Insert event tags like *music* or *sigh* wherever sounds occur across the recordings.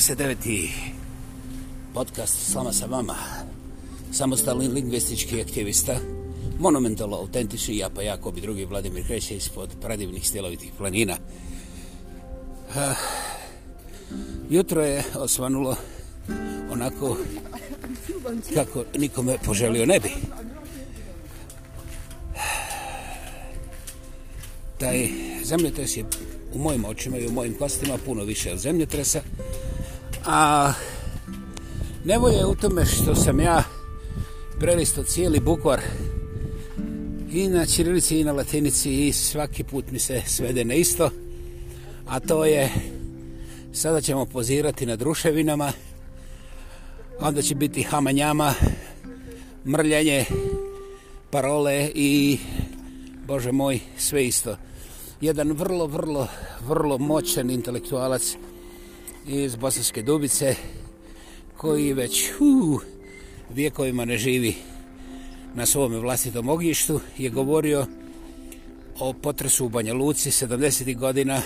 49. podcast Slama sa vama, samostalni lingvistički aktivista, monumentalno autentični, ja pa jako bi drugi Vladimir Kreće ispod predivnih stilovitih planina. Uh, jutro je osvanulo onako kako nikome poželio ne bi. Taj zemljotres je u mojim očima i u mojim kostima puno više od zemljotresa. A nevo je u tome što sam ja prelisto cijeli bukvar i na čirilici i na latinici i svaki put mi se svede na isto. A to je, sada ćemo pozirati na druševinama, onda će biti hamanjama, mrljanje, parole i, bože moj, sve isto. Jedan vrlo, vrlo, vrlo moćan intelektualac, iz Bosanske Dubice koji već u vijekovima ne živi na svom vlastitom ognjištu je govorio o potresu u Banja Luci 70. godina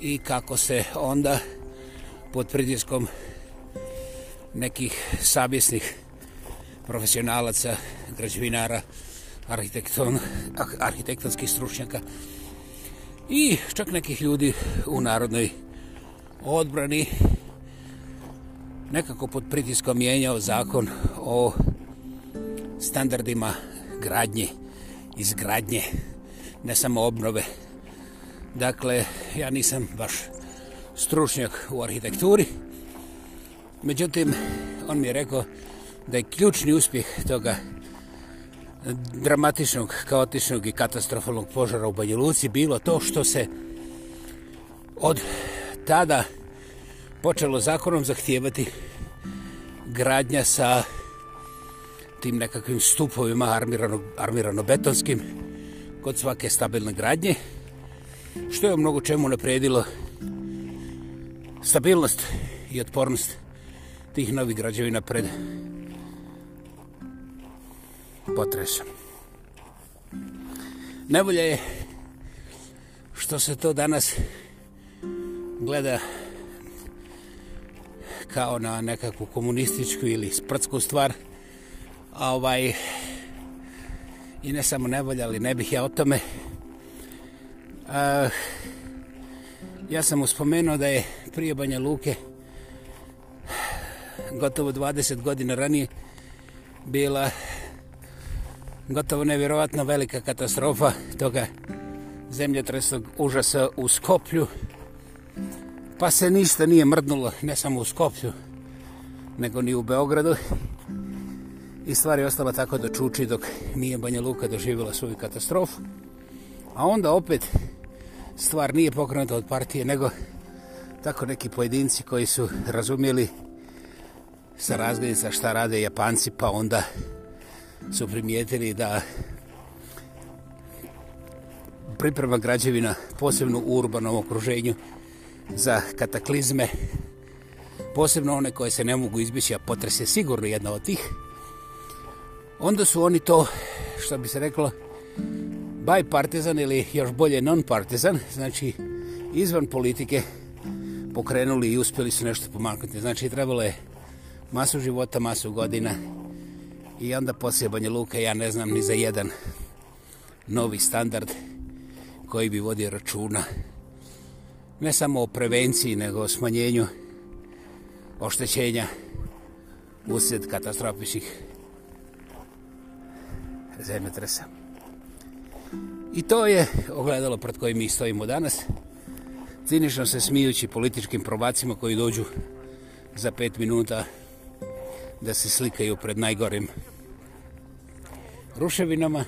i kako se onda pod pritiskom nekih savjesnih profesionalaca, građevinara, arhitekton, arhitektonskih stručnjaka i čak nekih ljudi u narodnoj odbrani nekako pod pritiskom mijenjao zakon o standardima gradnje, izgradnje, ne samo obnove. Dakle, ja nisam baš stručnjak u arhitekturi, međutim, on mi je rekao da je ključni uspjeh toga dramatičnog, kaotičnog i katastrofalnog požara u Banjeluci bilo to što se od tada počelo zakonom zahtijevati gradnja sa tim nekakvim stupovima armirano-betonskim armirano kod svake stabilne gradnje, što je u mnogo čemu napredilo stabilnost i otpornost tih novih građevina pred potresom. Nebolje je što se to danas izgleda gleda kao na nekakvu komunističku ili sprtsku stvar. A ovaj, I ne samo nevolja, ali ne bih ja o tome. A, e, ja sam uspomenuo da je prije Banja Luke gotovo 20 godina ranije bila gotovo nevjerovatno velika katastrofa toga zemljotresnog užasa u Skoplju pa se ništa nije mrdnulo, ne samo u Skopju, nego ni u Beogradu. I stvar je ostala tako da čuči dok nije Banja Luka doživjela svoju katastrofu. A onda opet stvar nije pokrenuta od partije, nego tako neki pojedinci koji su razumijeli sa razgledica šta rade Japanci, pa onda su primijetili da priprema građevina, posebno u urbanom okruženju, za kataklizme, posebno one koje se ne mogu izbjeći, a potres je sigurno jedna od tih, onda su oni to, što bi se reklo, bipartizan ili još bolje nonpartizan, znači izvan politike, pokrenuli i uspjeli su nešto pomaknuti. Znači, trebalo je masu života, masu godina i onda poslije Banja Luka ja ne znam ni za jedan novi standard koji bi vodio računa ne samo o prevenciji, nego o smanjenju oštećenja usred katastrofičnih zemljotresa. I to je ogledalo pred kojim mi stojimo danas, cinično se smijući političkim probacima koji dođu za pet minuta da se slikaju pred najgorim ruševinama,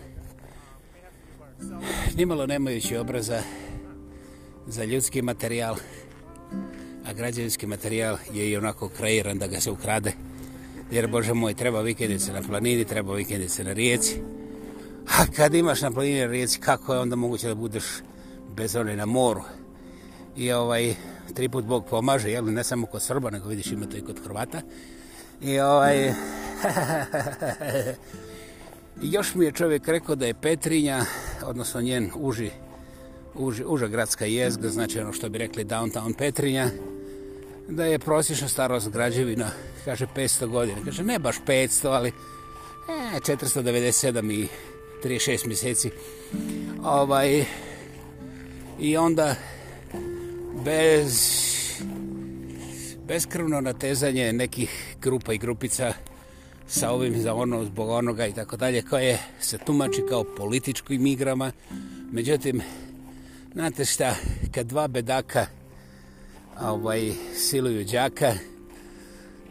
nimalo nemajući obraza, za ljudski materijal, a građevinski materijal je i onako kreiran da ga se ukrade. Jer, Bože moj, treba vikendice na planini, treba vikendice na rijeci. A kad imaš na planini na rijeci, kako je onda moguće da budeš bez one na moru? I ovaj, tri put Bog pomaže, jel, ne samo kod Srba, nego vidiš ima to i kod Hrvata. I ovaj... Mm. *laughs* još mi je čovjek rekao da je Petrinja, odnosno njen uži uža, uža gradska jezga, znači ono što bi rekli downtown Petrinja, da je prosječna starost građevina, kaže 500 godina, kaže ne baš 500, ali e, 497 i 36 mjeseci. Ovaj, I onda bez beskrvno natezanje nekih grupa i grupica sa ovim za ono, zbog onoga i tako dalje, koje se tumači kao političkim igrama. Međutim, Znate šta, kad dva bedaka ovaj, siluju džaka,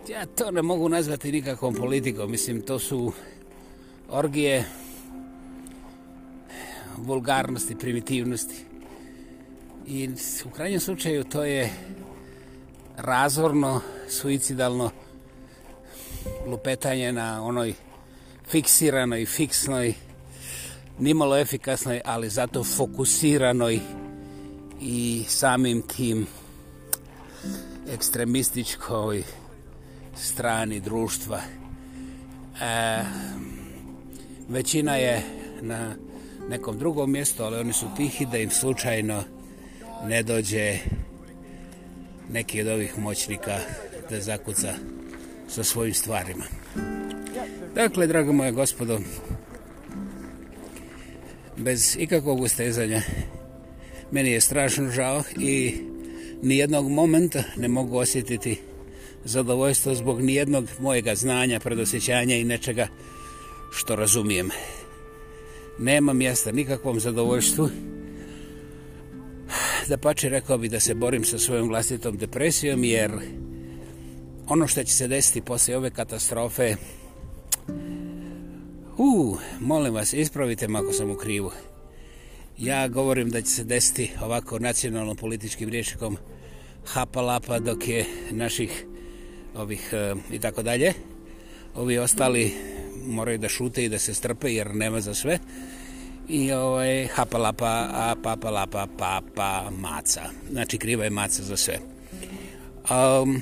ja to ne mogu nazvati nikakvom politikom. Mislim, to su orgije vulgarnosti, primitivnosti. I u krajnjem slučaju to je razvorno, suicidalno lupetanje na onoj fiksiranoj, fiksnoj, fiksnoj nimalo efikasnoj, ali zato fokusiranoj i samim tim ekstremističkoj strani društva. E, većina je na nekom drugom mjestu, ali oni su tihi da im slučajno ne dođe neki od ovih moćnika da zakuca sa svojim stvarima. Dakle, drago moje gospodo, bez ikakvog ustezanja. Meni je strašno žao i nijednog momenta ne mogu osjetiti zadovoljstvo zbog nijednog mojega znanja, predosjećanja i nečega što razumijem. Nema mjesta nikakvom zadovoljstvu. Da pače rekao bi da se borim sa svojom vlastitom depresijom jer ono što će se desiti poslije ove katastrofe je U, uh, molim vas, ispravite me ako sam u krivu. Ja govorim da će se desiti ovako nacionalno političkim rječnikom hapa-lapa dok je naših ovih e, i tako dalje. Ovi ostali moraju da šute i da se strpe jer nema za sve. I ovaj, hapa-lapa, a papa-lapa, papa, maca. Znači, kriva je maca za sve. Um,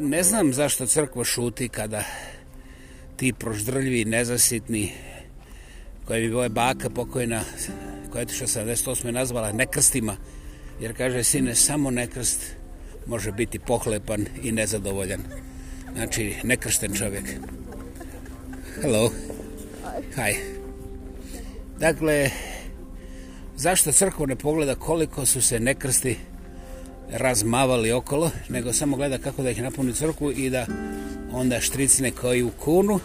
ne znam zašto crkva šuti kada ti proždrljivi, nezasitni, koje bi moja baka pokojna, koja je tišla 78. nazvala nekrstima, jer kaže, sine, samo nekrst može biti pohlepan i nezadovoljan. Znači, nekršten čovjek. Hello. Hi. Dakle, zašto crkva ne pogleda koliko su se nekrsti razmavali okolo, nego samo gleda kako da ih napuni crkvu i da onda štricne koji u kunu,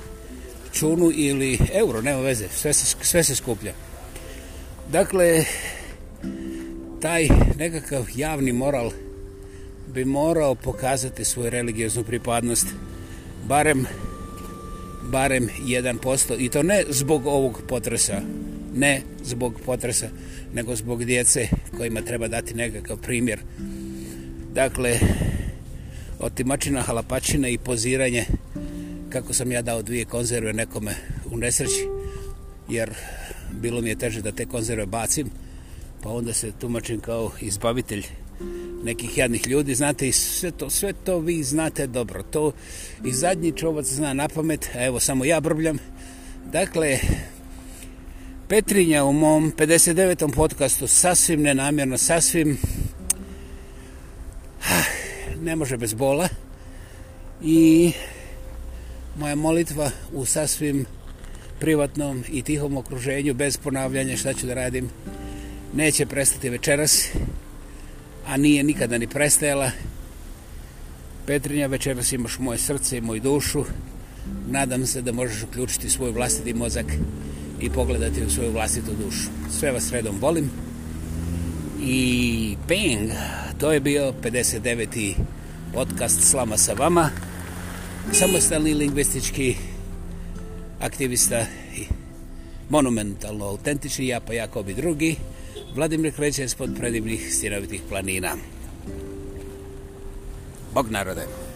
čunu ili euro, nema veze, sve se, sve se skuplja. Dakle, taj nekakav javni moral bi morao pokazati svoju religioznu pripadnost barem barem 1% i to ne zbog ovog potresa ne zbog potresa nego zbog djece kojima treba dati nekakav primjer dakle otimačina halapačina i poziranje kako sam ja dao dvije konzerve nekome u nesreći jer bilo mi je teže da te konzerve bacim pa onda se tumačim kao izbavitelj nekih jadnih ljudi znate i sve to, sve to vi znate dobro to i zadnji čovac zna na pamet a evo samo ja brbljam dakle Petrinja u mom 59. podcastu sasvim nenamjerno, sasvim ne može bez bola i moja molitva u sasvim privatnom i tihom okruženju bez ponavljanja šta ću da radim neće prestati večeras a nije nikada ni prestajala Petrinja večeras imaš moje srce i moju dušu nadam se da možeš uključiti svoj vlastiti mozak i pogledati u svoju vlastitu dušu sve vas redom volim i ping to je bio 59 podcast Slama sa vama, samostalni lingvistički aktivista i monumentalno autentični, ja pa jako bi drugi, Vladimir Krećec pod predivnih stjenovitih planina. Bog narode! Bog narode!